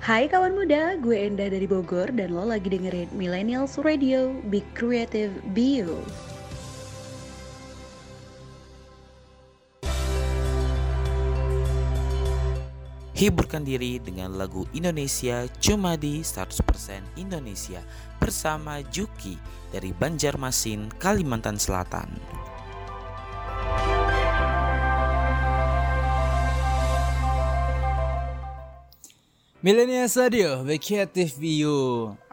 Hai kawan muda, gue Enda dari Bogor dan lo lagi dengerin Millennials Radio, Be Creative, Be You. Hiburkan diri dengan lagu Indonesia cuma di 100% Indonesia bersama Juki dari Banjarmasin, Kalimantan Selatan. Millennials Radio, The Creative View.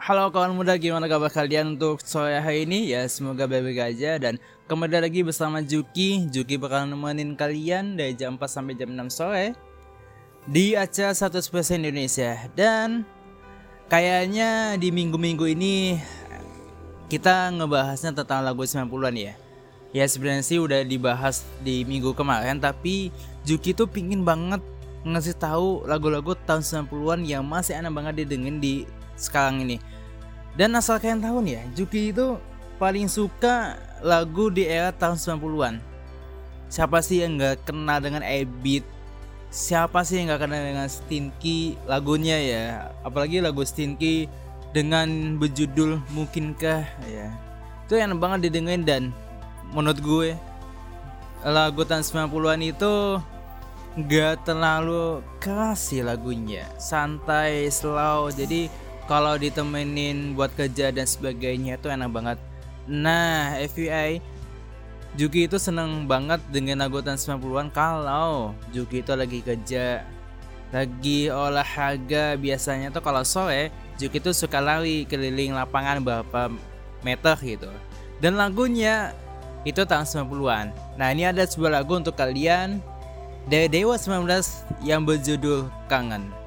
Halo kawan muda, gimana kabar kalian untuk sore hari ini? Ya semoga baik-baik aja. Dan kembali lagi bersama Juki. Juki bakal nemenin kalian dari jam 4 sampai jam 6 sore Di acara 100% Indonesia. Dan kayaknya di minggu-minggu ini kita ngebahasnya tentang lagu 90-an ya. Ya sebenarnya sih udah dibahas di minggu kemarin Tapi Juki tuh pingin banget ngasih tahu lagu-lagu tahun 90-an yang masih enak banget didengerin di sekarang ini. Dan asal kalian tahu nih ya, Juki itu paling suka lagu di era tahun 90-an. Siapa sih yang nggak kenal dengan Ebit? Siapa sih yang nggak kenal dengan Stinky lagunya ya? Apalagi lagu Stinky dengan berjudul Mungkinkah ya. Itu enak banget didengerin dan menurut gue lagu tahun 90-an itu nggak terlalu keras sih lagunya. Santai slow. Jadi kalau ditemenin buat kerja dan sebagainya itu enak banget. Nah FYI Juki itu seneng banget dengan lagu tahun 90-an kalau Juki itu lagi kerja lagi olahraga. Biasanya tuh kalau sore Juki itu suka lari keliling lapangan berapa meter gitu. Dan lagunya itu tahun 90-an nah ini ada sebuah lagu untuk kalian dari Dewa 19 yang berjudul Kangen.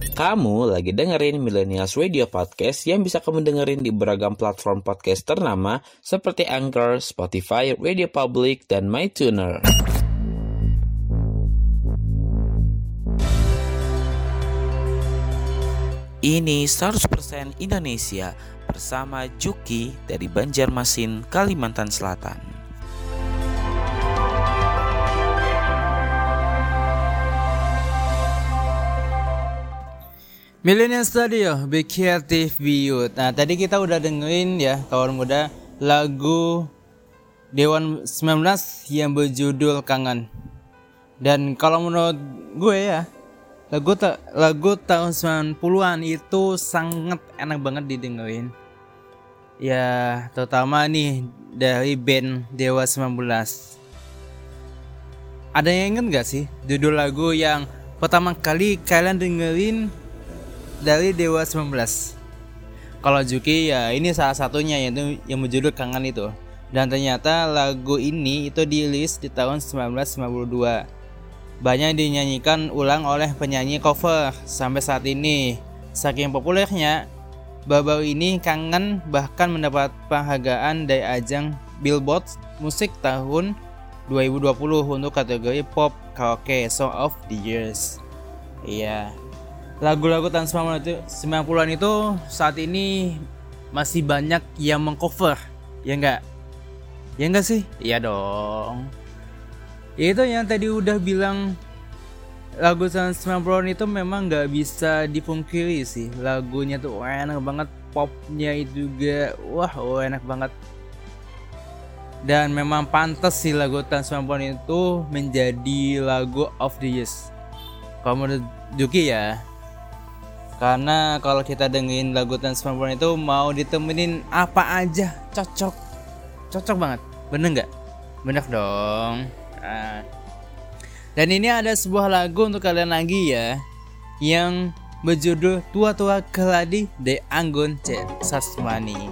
Kamu lagi dengerin Millennials Radio Podcast yang bisa kamu dengerin di beragam platform podcast ternama seperti Anchor, Spotify, Radio Public, dan MyTuner. Ini 100% Indonesia bersama Juki dari Banjarmasin, Kalimantan Selatan. Millennial Studio, Be Creative, Be Youth. Nah, tadi kita udah dengerin ya, kawan muda, lagu Dewan 19 yang berjudul Kangen. Dan kalau menurut gue ya, lagu ta lagu tahun 90-an itu sangat enak banget didengerin. Ya, terutama nih dari band Dewa 19. Ada yang inget gak sih judul lagu yang pertama kali kalian dengerin dari Dewa 19. Kalau Juki ya ini salah satunya yaitu yang berjudul Kangen itu. Dan ternyata lagu ini itu dirilis di tahun 1992. Banyak dinyanyikan ulang oleh penyanyi cover sampai saat ini. Saking populernya, baru ini Kangen bahkan mendapat penghargaan dari ajang Billboard Musik tahun 2020 untuk kategori Pop Karaoke Song of the Years. Iya, lagu-lagu tahun 90-an itu saat ini masih banyak yang mengcover ya enggak? Ya enggak sih? Iya dong. Ya itu yang tadi udah bilang lagu tahun 90-an itu memang nggak bisa dipungkiri sih. Lagunya tuh enak banget popnya itu juga wah oh, enak banget. Dan memang pantas sih lagu tahun 90-an itu menjadi lagu of the years. Kalau menurut Juki ya karena kalau kita dengerin lagu 90 itu mau ditemenin apa aja cocok. Cocok banget. Bener nggak? Bener dong. Nah. Dan ini ada sebuah lagu untuk kalian lagi ya yang berjudul Tua Tua Keladi de Anggun C. Sasmani.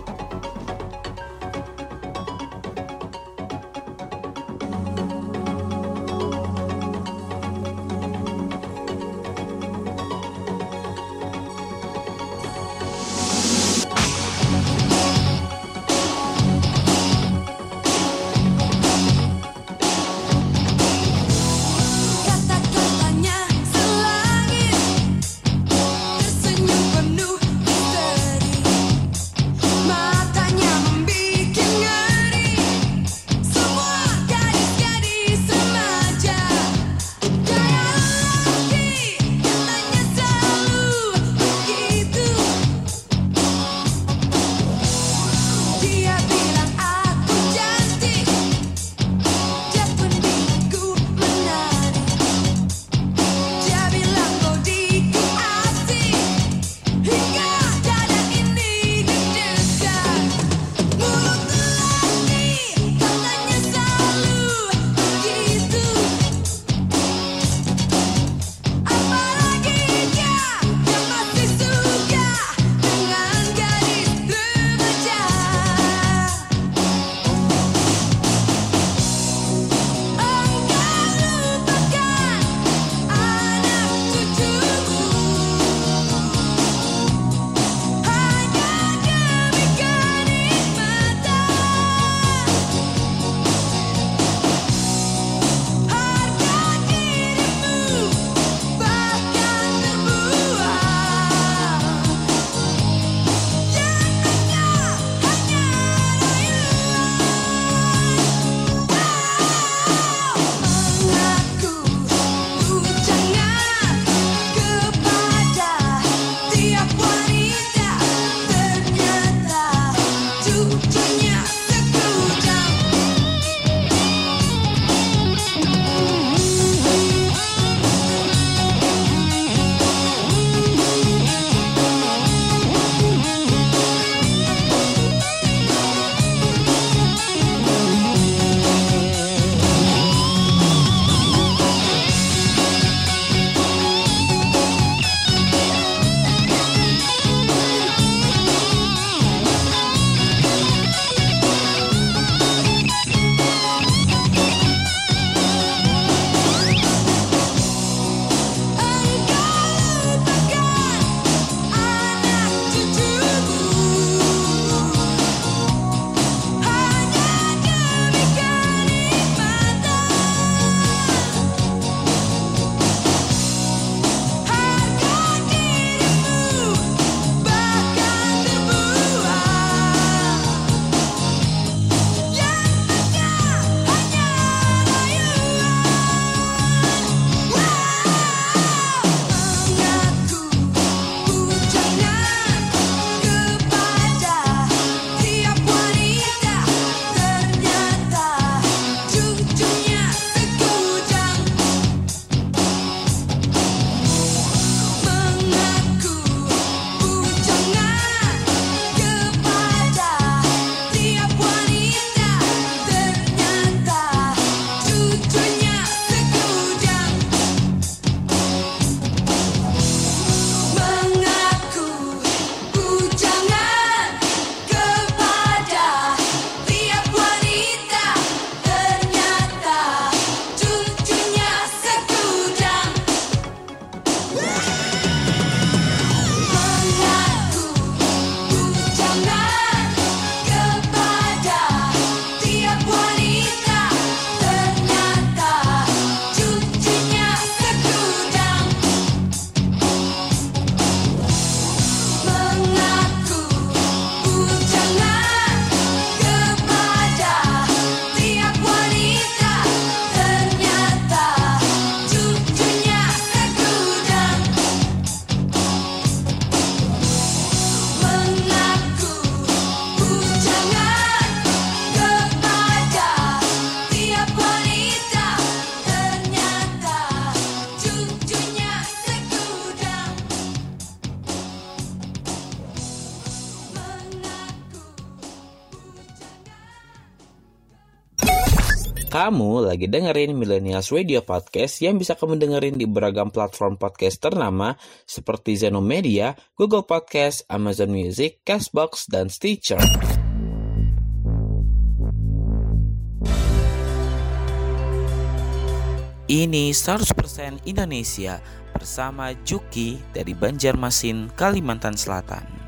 Kamu lagi dengerin Millennials Radio Podcast yang bisa kamu dengerin di beragam platform podcast ternama seperti Zeno Media, Google Podcast, Amazon Music, Castbox, dan Stitcher. Ini 100% Indonesia bersama Juki dari Banjarmasin, Kalimantan Selatan.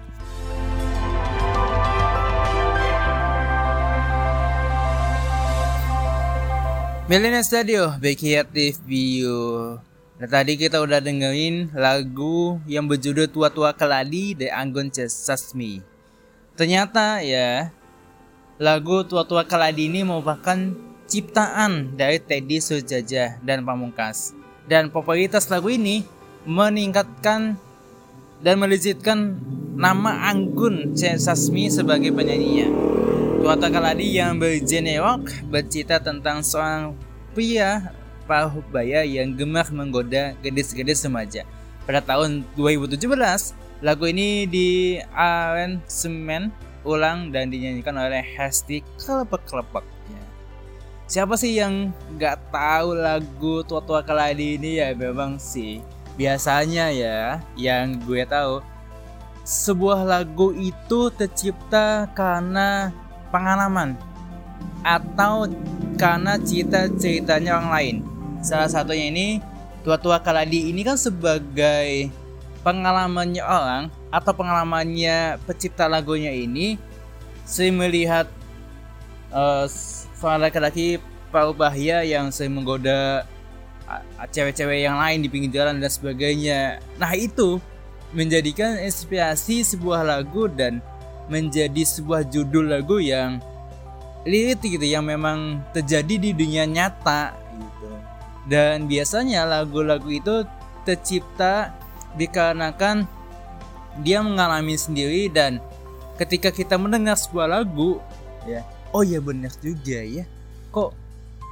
Millennial Radio, Big Creative View. Nah tadi kita udah dengerin lagu yang berjudul Tua-Tua Keladi dari Anggun. Sasmi. Ternyata ya, lagu Tua-Tua Keladi ini merupakan ciptaan dari Teddy Sujaja dan Pamungkas. Dan popularitas lagu ini meningkatkan dan melejitkan nama Anggun. Sasmi sebagai penyanyinya. Tua-tua Kaladi yang berjenewok bercerita tentang seorang pria parubaya yang gemar menggoda gadis-gadis remaja. Pada tahun 2017, lagu ini di aransemen ulang dan dinyanyikan oleh Hesti Kelepek-Kelepek. Siapa sih yang nggak tahu lagu Tua-Tua Kaladi ini ya memang sih biasanya ya yang gue tahu sebuah lagu itu tercipta karena pengalaman atau karena cerita-ceritanya orang lain. Salah satunya ini tua-tua Kaladi ini kan sebagai pengalamannya orang atau pengalamannya pencipta lagunya ini sering melihat uh, laki-laki bahaya yang sering menggoda cewek-cewek yang lain di pinggir jalan dan sebagainya. Nah itu menjadikan inspirasi sebuah lagu dan menjadi sebuah judul lagu yang lirik gitu yang memang terjadi di dunia nyata gitu. Dan biasanya lagu-lagu itu tercipta dikarenakan dia mengalami sendiri dan ketika kita mendengar sebuah lagu ya. oh ya benar juga ya kok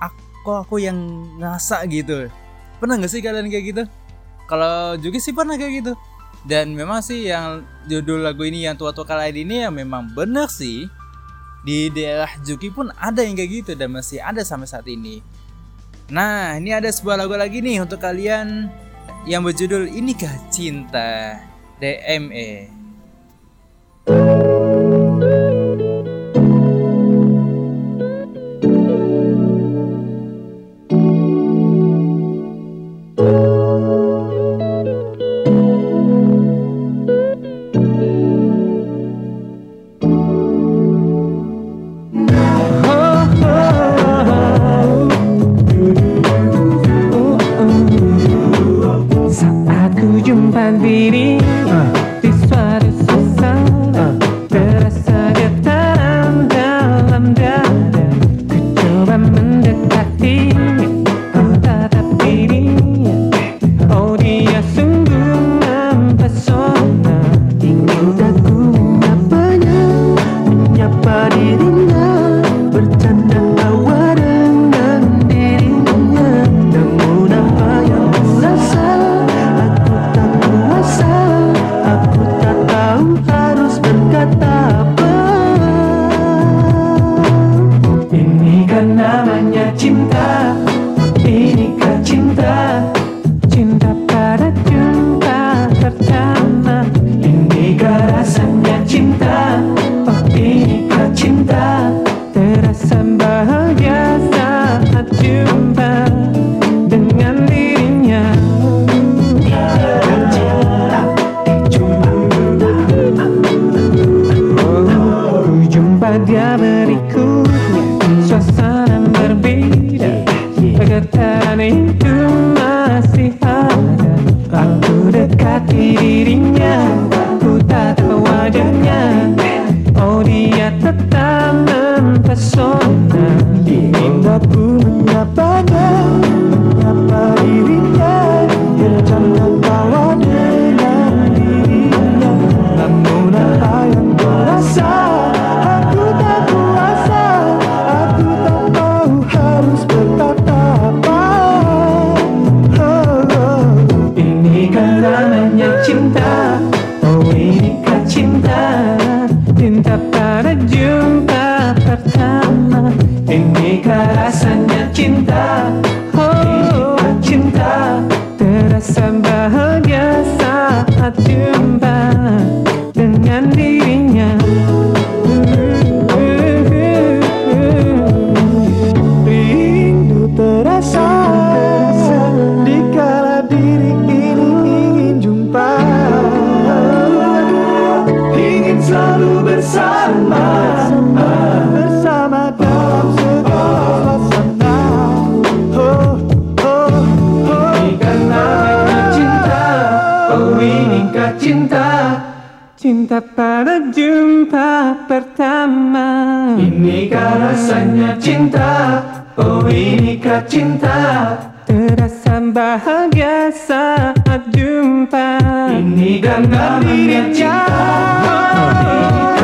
aku aku yang ngerasa gitu. Pernah nggak sih kalian kayak gitu? Kalau juga sih pernah kayak gitu dan memang sih yang judul lagu ini yang tua-tua kala ini ya memang benar sih. Di daerah Juki pun ada yang kayak gitu dan masih ada sampai saat ini. Nah ini ada sebuah lagu lagi nih untuk kalian yang berjudul Inikah Cinta DME Saat Inikah rasanya cinta. Oh inikah cinta? Terasa bahagia saat jumpa. Ini kan namanya cinta. Inikah cinta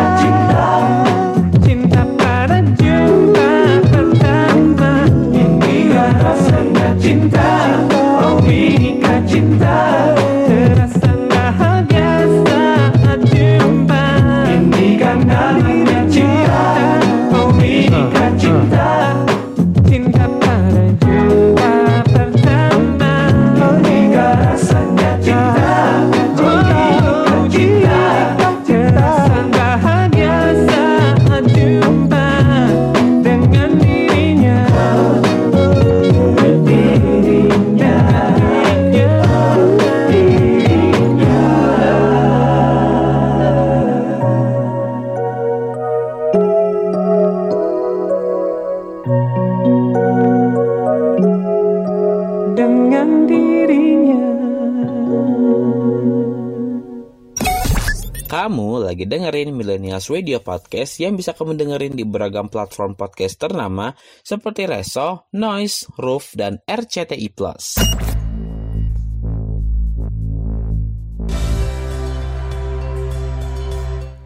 lagi dengerin Millennials Radio Podcast yang bisa kamu dengerin di beragam platform podcast ternama seperti Reso, Noise, Roof, dan RCTI+.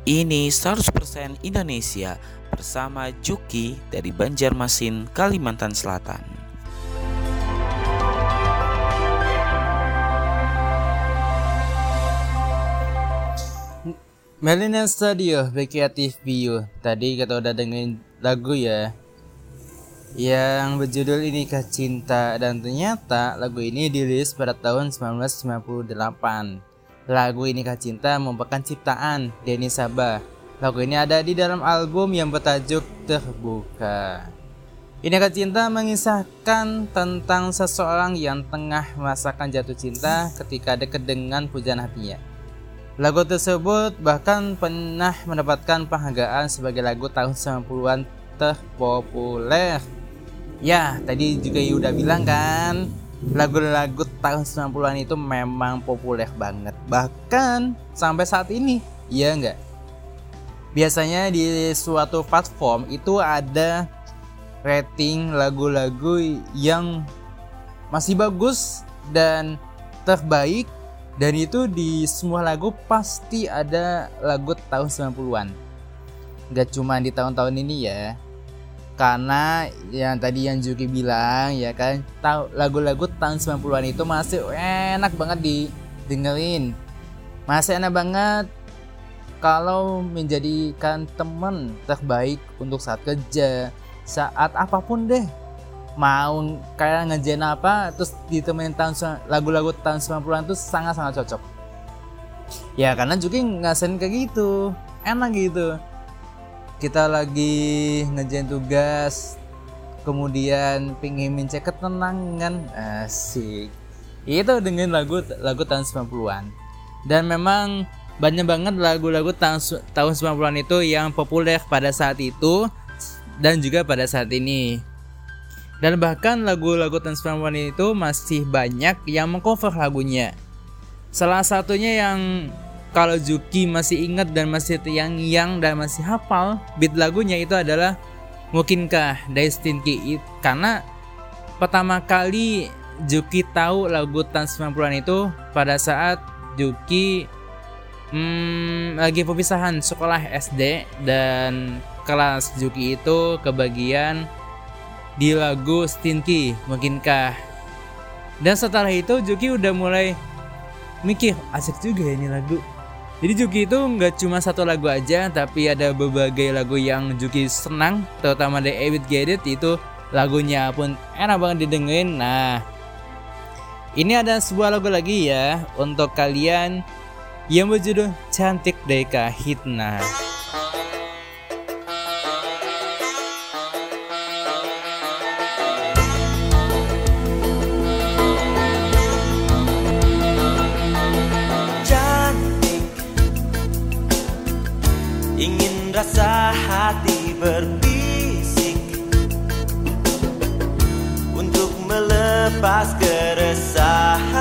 Ini 100% Indonesia bersama Juki dari Banjarmasin, Kalimantan Selatan. Millennial Studio The Creative View. Tadi kita udah dengerin lagu ya. Yang berjudul Inikah Cinta. Dan ternyata lagu ini dirilis pada tahun 1998 Lagu Inikah Cinta merupakan ciptaan Denny Sabah. Lagu ini ada di dalam album yang bertajuk Terbuka. Inikah Cinta mengisahkan tentang seseorang yang tengah merasakan jatuh cinta ketika dekat dengan pujaan hatinya Lagu tersebut bahkan pernah mendapatkan penghargaan sebagai lagu tahun 90-an terpopuler. Ya, tadi juga Yu udah bilang kan, lagu-lagu tahun 90-an itu memang populer banget. Bahkan sampai saat ini, iya enggak? Biasanya di suatu platform itu ada rating lagu-lagu yang masih bagus dan terbaik dan itu di semua lagu pasti ada lagu tahun 90-an. Gak cuma di tahun-tahun ini ya. Karena yang tadi yang Juki bilang ya kan, lagu-lagu tahun 90-an itu masih enak banget didengerin. Masih enak banget kalau menjadikan teman terbaik untuk saat kerja, saat apa pun deh mau kayak ngejen apa terus ditemenin tahun lagu-lagu tahun 90-an tuh sangat-sangat cocok. Ya karena Juki ngasain kayak gitu. Enak gitu. Kita lagi ngejen tugas kemudian pingin cek ketenangan asik. Itu dengan lagu lagu tahun 90-an dan memang banyak banget lagu-lagu tahun 90-an itu yang populer pada saat itu dan juga pada saat ini dan bahkan lagu-lagu tahun 90-an itu masih banyak yang mengcover lagunya. Salah satunya yang kalau Juki masih ingat dan masih yang-yang dan masih hafal beat lagunya itu adalah Mungkinkah dari Stinky karena pertama kali Juki tahu lagu tahun 90-an itu pada saat Juki hmm, lagi perpisahan sekolah SD dan kelas Juki itu kebagian di lagu Stinky mungkinkah dan setelah itu Juki udah mulai mikir asik juga ya ini lagu jadi Juki itu nggak cuma satu lagu aja tapi ada berbagai lagu yang Juki senang terutama dari David Get It itu lagunya pun enak banget didengerin. Nah, ini ada sebuah lagu lagi ya untuk kalian yang berjudul Cantik Deka Hitna. Rasa hati berbisik Untuk melepas keresahan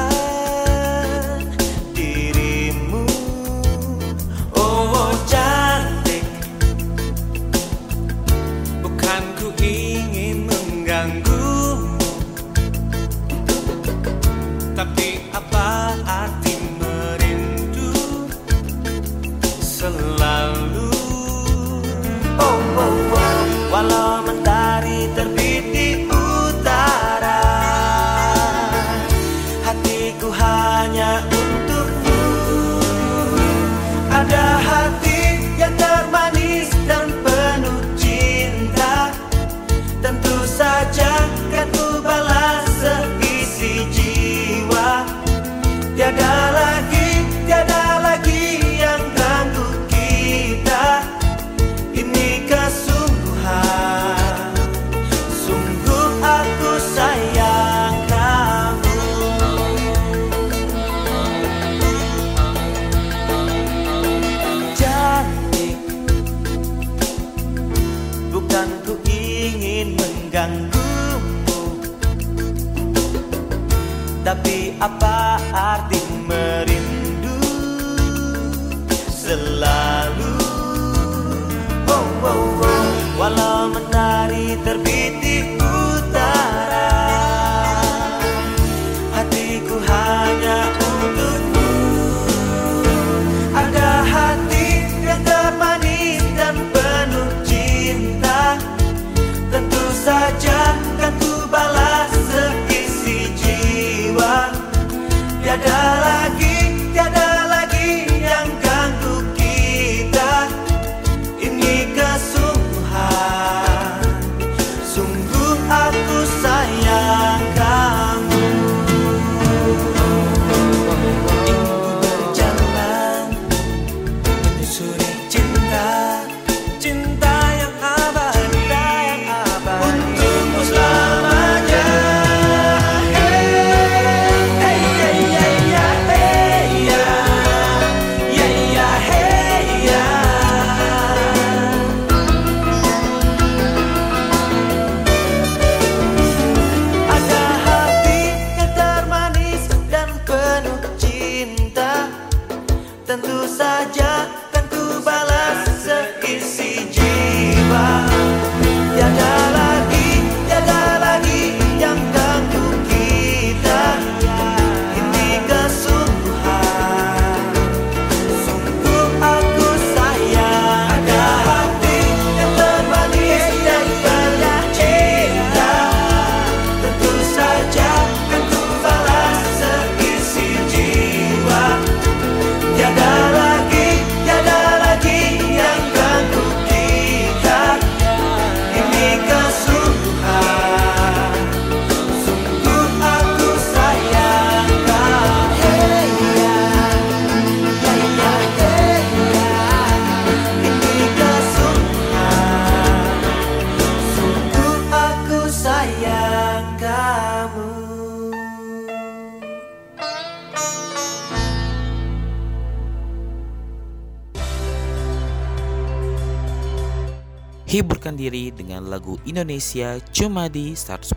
Hiburkan diri dengan lagu Indonesia cuma di 100%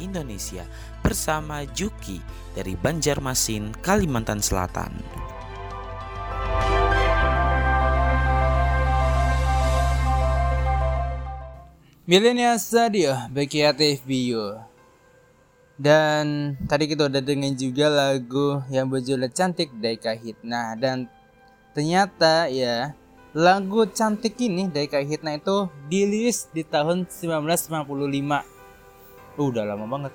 Indonesia bersama Juki dari Banjarmasin, Kalimantan Selatan. Millennial Radio Creative Bio Dan tadi kita udah dengan juga lagu yang berjudul Cantik Daika Hitna Dan ternyata ya lagu cantik ini Daika Hitna itu dirilis di tahun 1995 uh, Udah lama banget.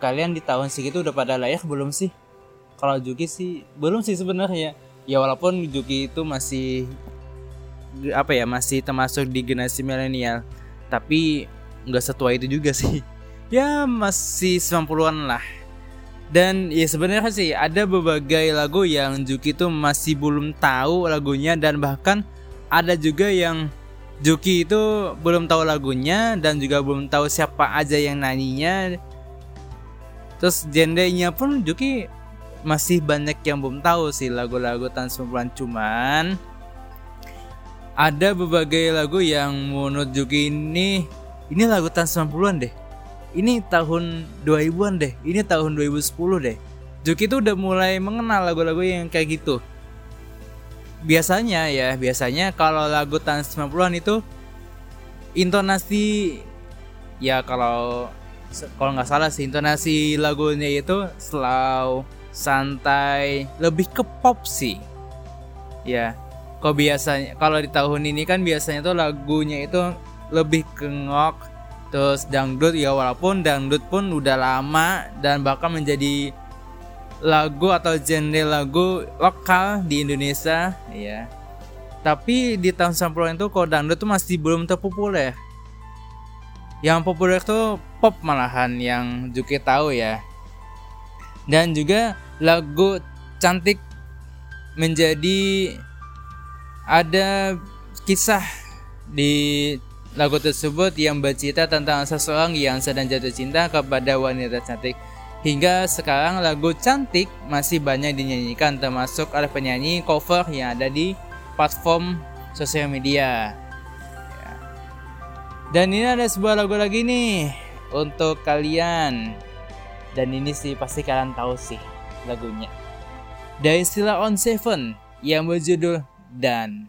Kalian di tahun segitu udah pada layak belum sih? Kalau Juki sih belum sih sebenarnya. Ya walaupun Juki itu masih apa ya masih termasuk di generasi milenial. Tapi nggak setua itu juga sih. Ya masih 90-an lah. Dan ya sebenarnya sih ada berbagai lagu yang Juki tuh masih belum tahu lagunya dan bahkan ada juga yang Juki itu belum tahu lagunya dan juga belum tahu siapa aja yang nyanyinya. Terus genrenya pun Juki masih banyak yang belum tahu sih lagu-lagu tahun 90-an cuman ada berbagai lagu yang menurut Juki ini ini lagu tahun 90-an deh. Ini tahun 2000-an deh. Ini tahun 2010 deh. Juki tuh udah mulai mengenal lagu-lagu yang kayak gitu. Biasanya ya, biasanya kalau lagu tahun 90-an itu intonasi ya kalau kalau nggak salah sih intonasi lagunya itu slow, santai, lebih ke pop sih. Ya, kok biasanya kalau di tahun ini kan biasanya tuh lagunya itu lebih ke ngok terus dangdut ya walaupun dangdut pun udah lama dan bahkan menjadi lagu atau genre lagu lokal di Indonesia ya tapi di tahun 90-an itu kok dangdut tuh masih belum terpopuler. Yang populer tuh pop malahan yang Juki tahu ya. Dan juga lagu cantik menjadi ada kisah di lagu tersebut yang bercerita tentang seseorang yang sedang jatuh cinta kepada wanita cantik. Hingga sekarang lagu cantik masih banyak dinyanyikan termasuk oleh penyanyi cover yang ada di platform sosial media. Ya. Dan ini ada sebuah lagu lagi nih untuk kalian. Dan ini sih pasti kalian tahu sih lagunya. Dari Sila on Seven yang berjudul. Dan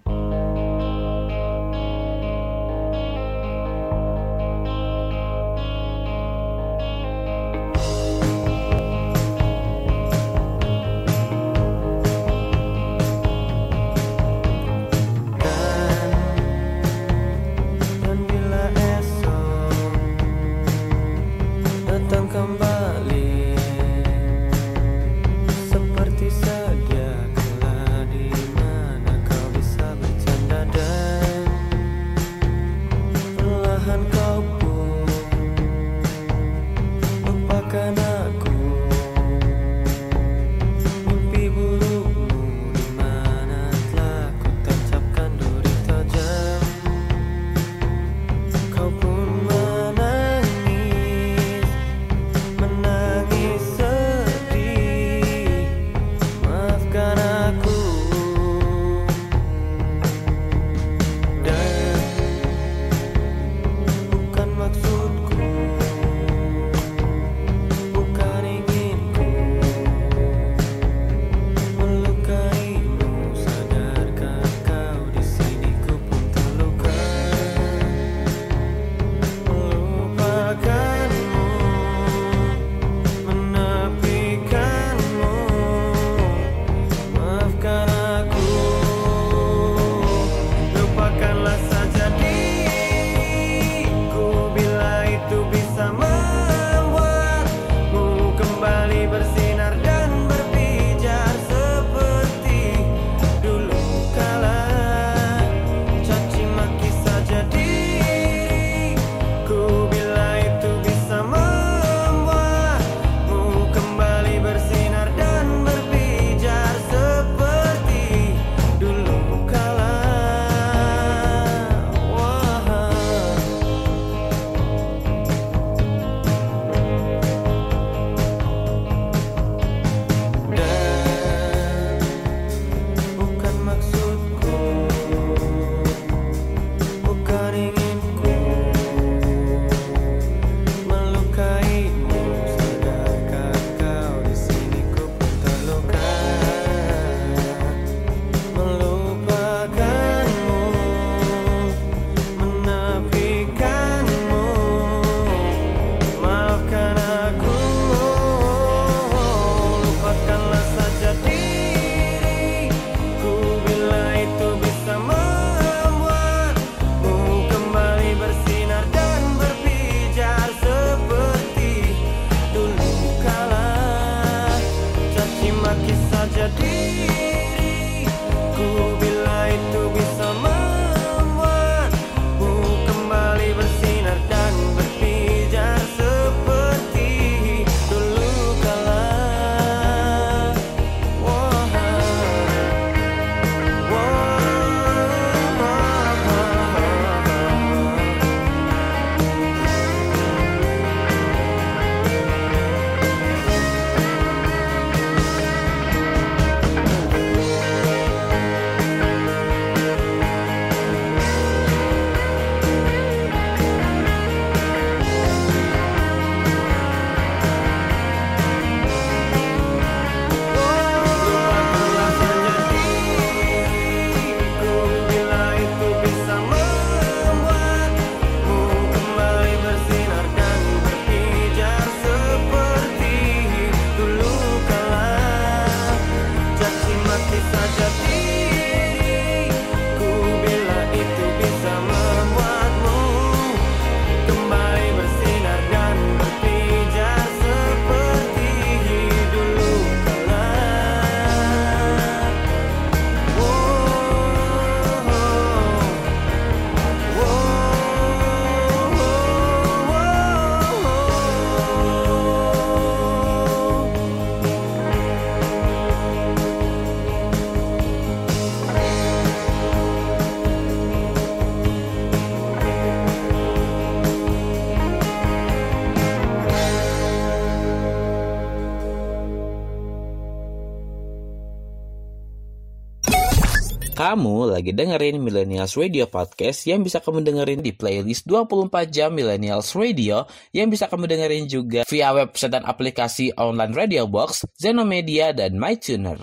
Lagi dengerin Millennials Radio Podcast yang bisa kamu dengerin di playlist 24 jam Millennials Radio yang bisa kamu dengerin juga via website dan aplikasi online Radio Box, Zenomedia, dan MyTuner.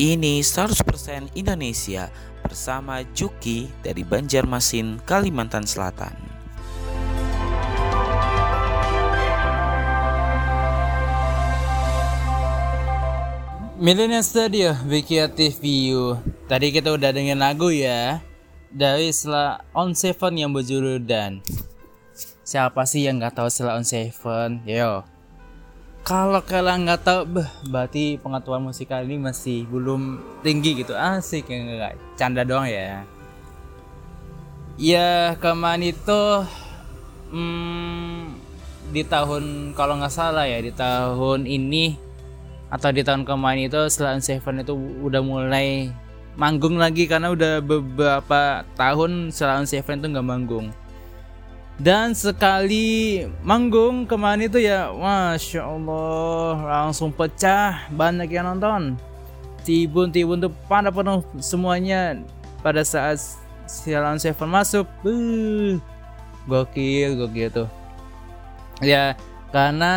Ini 100% Indonesia bersama Juki dari Banjarmasin, Kalimantan Selatan. Millennial Studio Be Creative View. Tadi kita udah dengerin lagu ya Dari Sela On Seven yang berjudul Dan. Siapa sih yang nggak tahu Sela On Seven? Yo. Kalau kalian nggak tahu, beh, berarti pengetahuan musikal ini masih belum tinggi gitu. Asik ya nggak? Canda doang ya. Ya kemarin itu hmm, Di tahun kalau nggak salah ya Di tahun ini atau di tahun kemarin itu setelah Seven itu udah mulai manggung lagi karena udah beberapa tahun setelah Seven itu nggak manggung. Dan sekali manggung kemarin itu ya masya Allah langsung pecah banyak yang nonton. Tibun tibun tuh pada penuh semuanya. Pada saat Silent Seven masuk Buh, gokil gokil tuh. Ya karena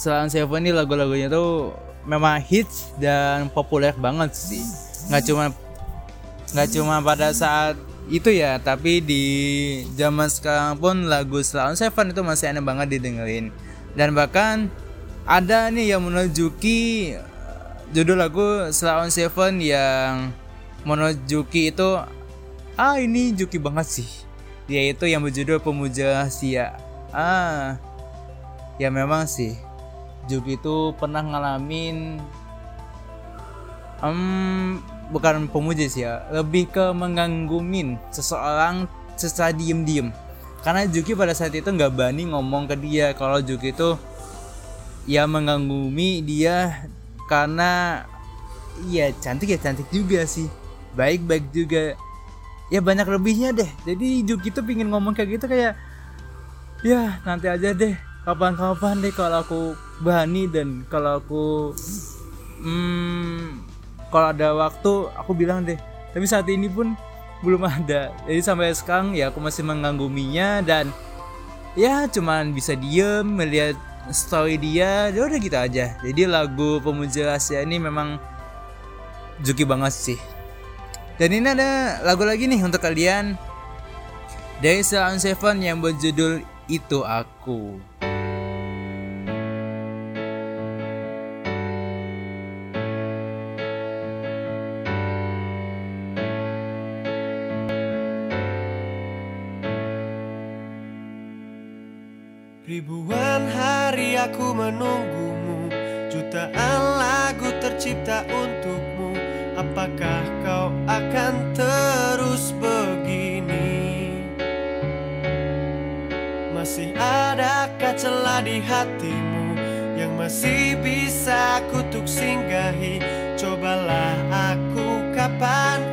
Silent Seven ini lagu-lagunya tuh memang hits dan populer banget sih. Nggak cuma nggak cuma pada saat itu ya tapi di zaman sekarang pun lagu Selawan Seven itu masih enak banget didengerin. Dan bahkan ada nih yang menujuki judul lagu Selawan Seven yang menujuki itu ah ini Juki banget sih. Yaitu yang berjudul Pemuja Sia ah ya memang sih Juki itu pernah ngalamin um, bukan pemuja sih ya lebih ke menganggumin seseorang secara diem-diem. Karena Juki pada saat itu nggak berani ngomong ke dia. Kalau Juki itu ya menggangumi dia karena iya cantik ya cantik juga sih baik-baik juga. Ya banyak lebihnya deh. Jadi Juki tuh pingin ngomong kayak gitu kayak ya nanti aja deh kapan-kapan deh kalau aku berani dan kalau aku hmm, kalau ada waktu aku bilang deh. Tapi saat ini pun belum ada. Jadi sampai sekarang ya aku masih mengangguminya dan ya cuman bisa diem melihat story dia ya udah gitu aja. Jadi lagu pemuja Asia ini memang Juki banget sih. Dan ini ada lagu lagi nih untuk kalian. Dari Sound Seven yang berjudul Itu Aku Ribuan hari aku menunggumu. Jutaan lagu tercipta untukmu. Apakah kau akan terus begini? Masih adakah celah di hatimu Yang masih bisa kutuk singgahi? Cobalah aku kapan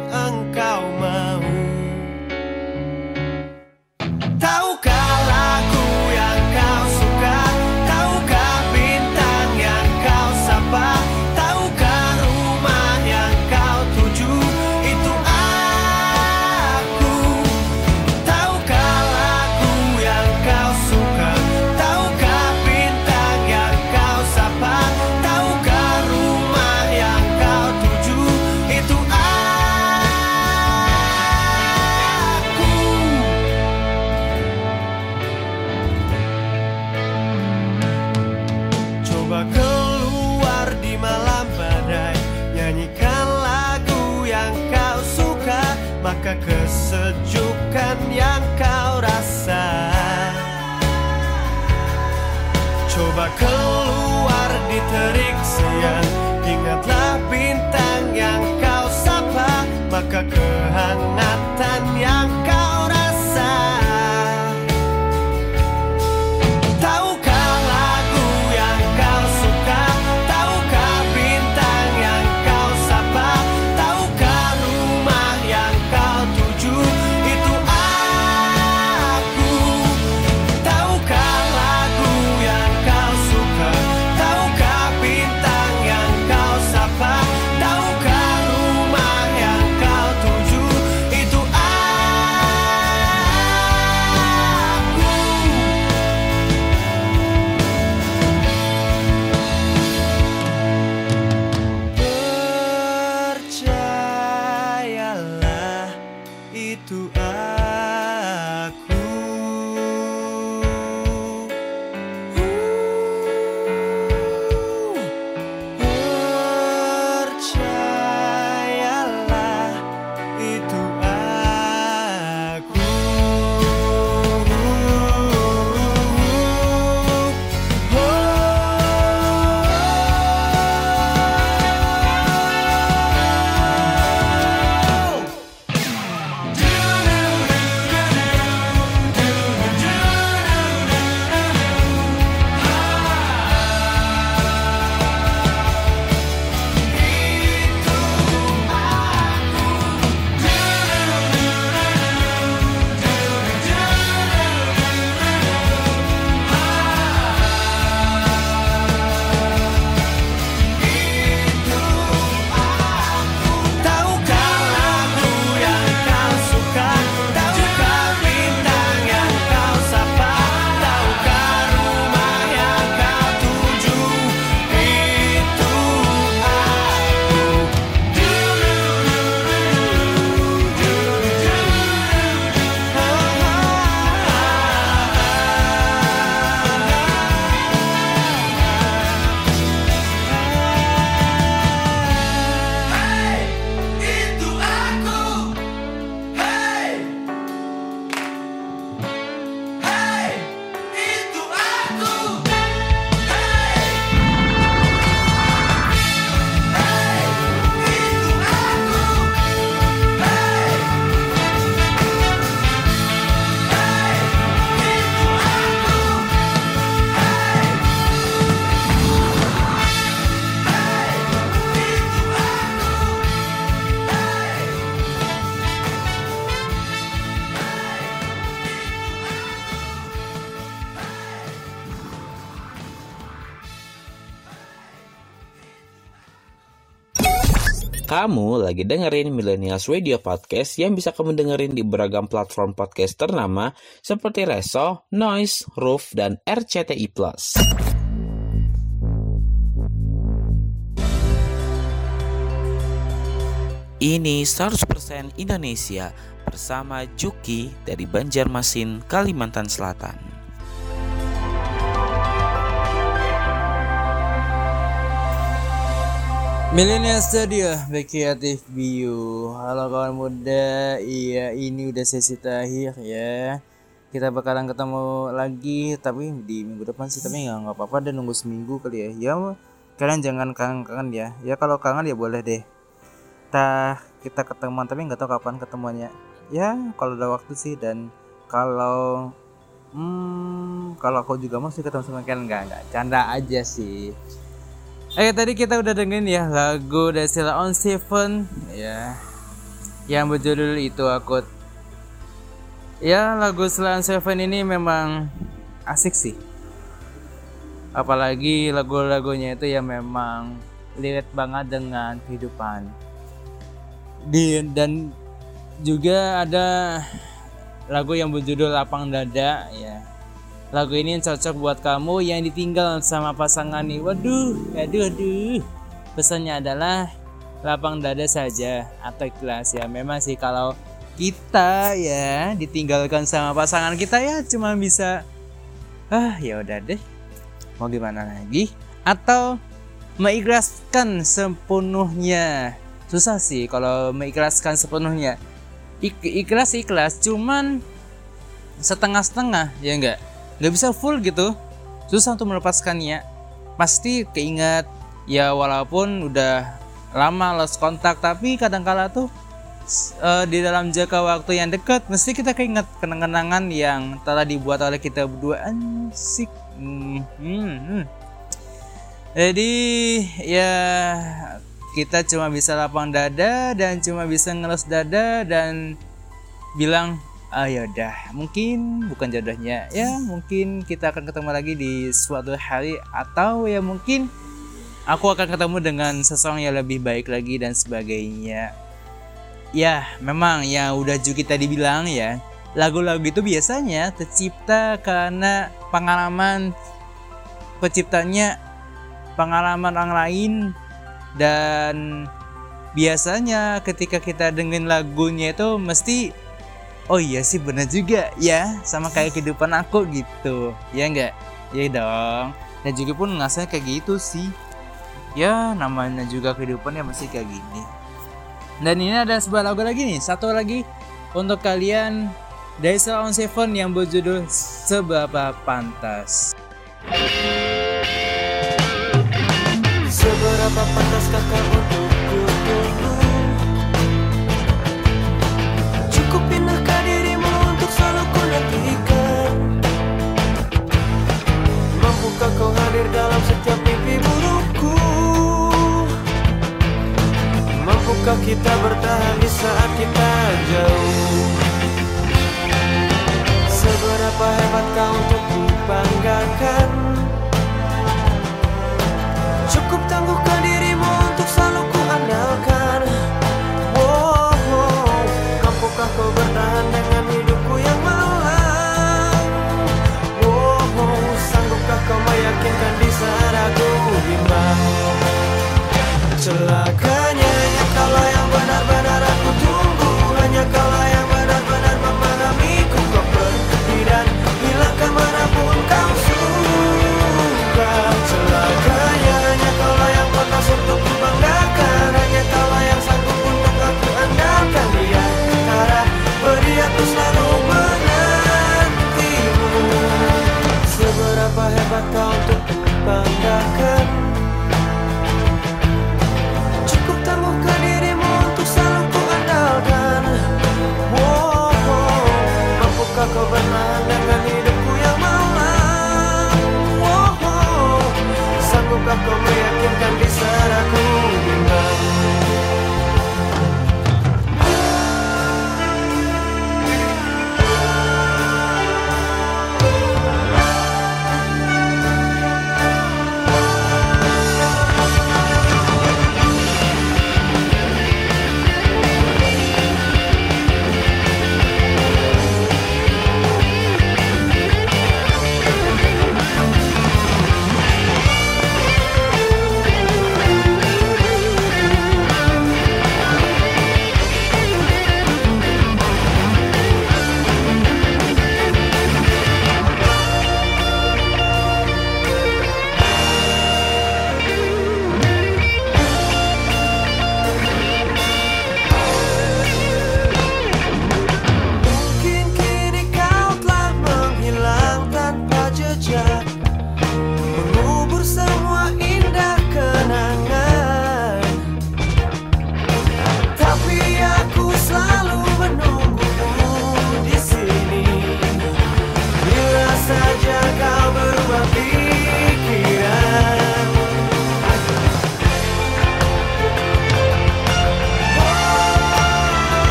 lagi dengerin Millennials Radio Podcast yang bisa kamu dengerin di beragam platform podcast ternama seperti Reso, Noise, Roof, dan RCTI+. Ini 100% Indonesia bersama Juki dari Banjarmasin, Kalimantan Selatan. Millennial Studio Creative Bio Halo kawan muda Iya ini udah sesi terakhir ya. Kita bakalan ketemu lagi Tapi di minggu depan sih Tapi nggak apa-apa dan nunggu seminggu kali ya. Ya kalian jangan kangen-kangen ya. Ya kalau kangen ya boleh deh. Kita kita ketemuan tapi nggak tahu kapan ketemuannya. Ya kalau ada waktu sih Dan kalau Hmm, kalau aku juga mau sih ketemu sama kalian. Nggak nggak canda aja sih. Oke tadi kita udah dengerin ya lagu dari Sheila on Seven ya yang berjudul itu akut. Ya lagu Sheila on Seven ini memang asik sih. Apalagi lagu-lagunya itu ya memang relate banget dengan kehidupan. Di, dan juga ada lagu yang berjudul Lapang Dada ya. Lagu ini cocok buat kamu yang ditinggal sama pasangan nih. Waduh, aduh, aduh. Pesannya adalah lapang dada saja atau ikhlas ya. Memang sih kalau kita ya ditinggalkan sama pasangan kita ya cuma bisa ah ya udah deh. Mau gimana lagi? Atau mengikhlaskan sepenuhnya. Susah sih kalau mengikhlaskan sepenuhnya. Ik ikhlas ikhlas cuman setengah-setengah ya enggak nggak bisa full gitu. Susah untuk melepaskannya. Pasti keinget ya walaupun udah lama lost kontak tapi kadang-kala tuh eh, di dalam jangka waktu yang dekat mesti kita keinget kenang-kenangan yang telah dibuat oleh kita berdua. Ansik Hmm, hmm, hmm. jadi ya kita cuma bisa lapang dada dan cuma bisa ngelus dada dan bilang ah yaudah mungkin bukan jodohnya. Ya mungkin kita akan ketemu lagi di suatu hari atau ya mungkin aku akan ketemu dengan seseorang yang lebih baik lagi dan sebagainya. Ya memang yang udah Juki tadi bilang ya lagu-lagu itu biasanya tercipta karena pengalaman penciptanya pengalaman orang lain dan biasanya ketika kita dengerin lagunya itu mesti oh iya sih bener juga ya sama kayak kehidupan aku gitu. Ya enggak ya dong. Dan juga pun ngasanya kayak gitu sih. Ya namanya juga kehidupan ya masih kayak gini. Dan ini ada sebuah lagu lagi nih satu lagi untuk kalian. Dari Salon Seven yang berjudul Seberapa Pantas. Seberapa pantas kakak untuk Mampukah kita bertahan di saat kita jauh. Seberapa hebat kau untuk kubanggakan meyakinkan di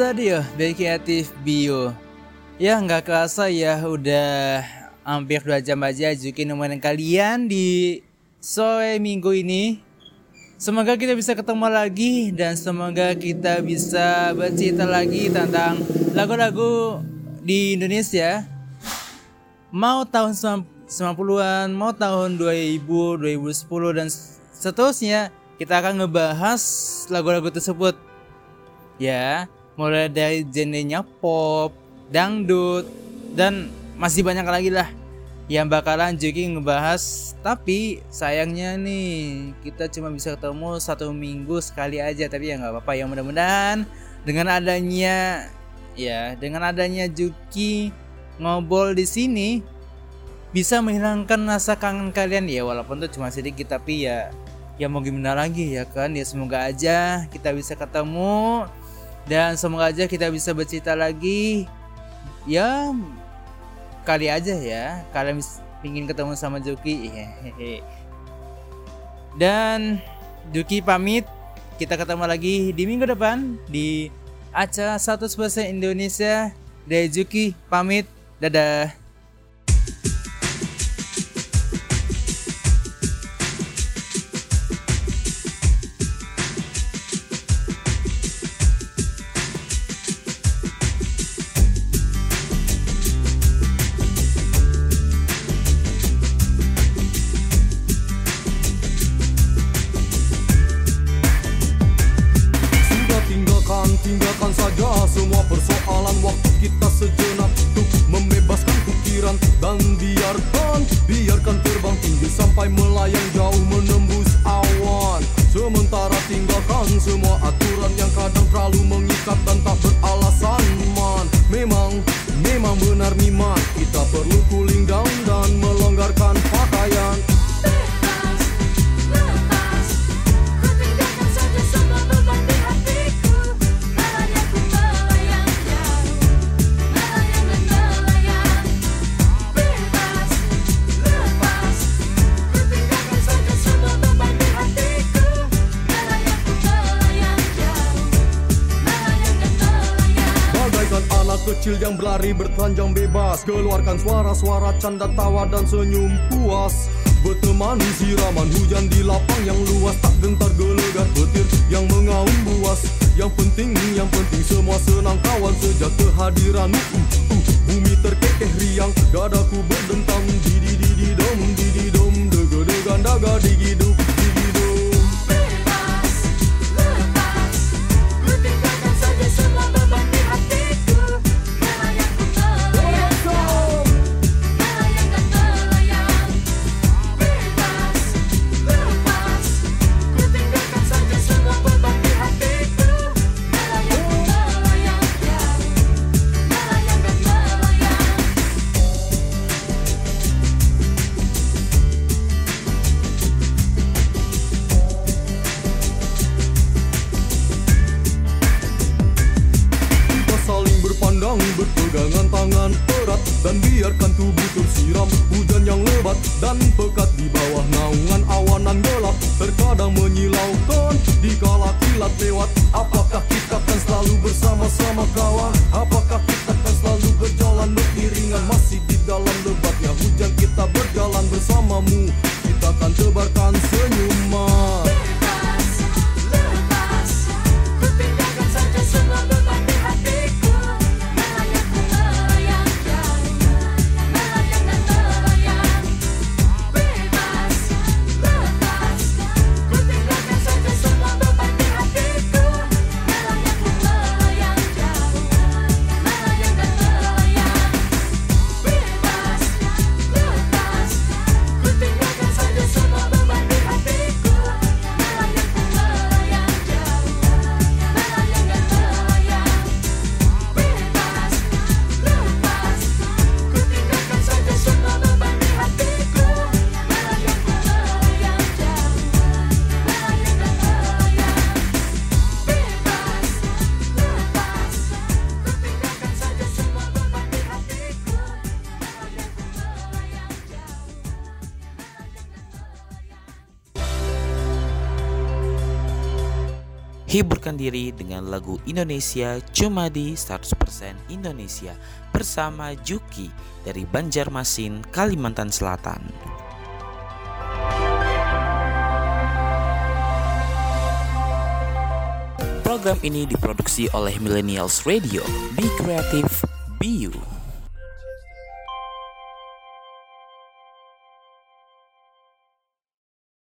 Dari Kreatif Bio. Ya nggak kerasa ya udah hampir 2 jam aja Juki nemenin kalian di sore minggu ini. Semoga kita bisa ketemu lagi dan semoga kita bisa bercerita lagi tentang lagu-lagu di Indonesia. Mau tahun 90-an, mau tahun 2000, 2010 dan seterusnya Kita akan ngebahas lagu-lagu tersebut. Ya mulai dari genrenya pop, dangdut dan masih banyak lagi lah yang bakalan Juki ngebahas. Tapi sayangnya nih kita cuma bisa ketemu satu minggu sekali aja. Tapi ya nggak apa-apa ya mudah-mudahan dengan adanya ya dengan adanya Juki ngobrol di sini bisa menghilangkan rasa kangen kalian. Ya walaupun tuh cuma sedikit tapi ya ya mau gimana lagi ya kan? Ya semoga aja kita bisa ketemu Dan semoga aja kita bisa bercerita lagi. Ya kali aja ya. Kalian pingin ketemu sama Juki. Dan Juki pamit. Kita ketemu lagi di minggu depan di acara 100% Indonesia. Dari Juki pamit. Dadah. Sementara tinggalkan semua aturan Yang kadang terlalu suara-suara canda tawa dan senyum puas. Bertemani siraman hujan di lapang yang luas Tak gentar gelegar petir yang mengaum buas. Yang penting, yang penting semua senang kawan Sejak kehadiranmu uh, uh, Bumi terkekeh riang Dadaku berdentang Didi didi dom didi dom. Dega degan daga digiduk Menyilaukan di kala kilat lewat Apakah kita akan selalu bersama-sama kawan dengan lagu Indonesia cuma di 100% Indonesia bersama Juki dari Banjarmasin, Kalimantan Selatan. Program ini diproduksi oleh Millennials Radio. Be creative, be you.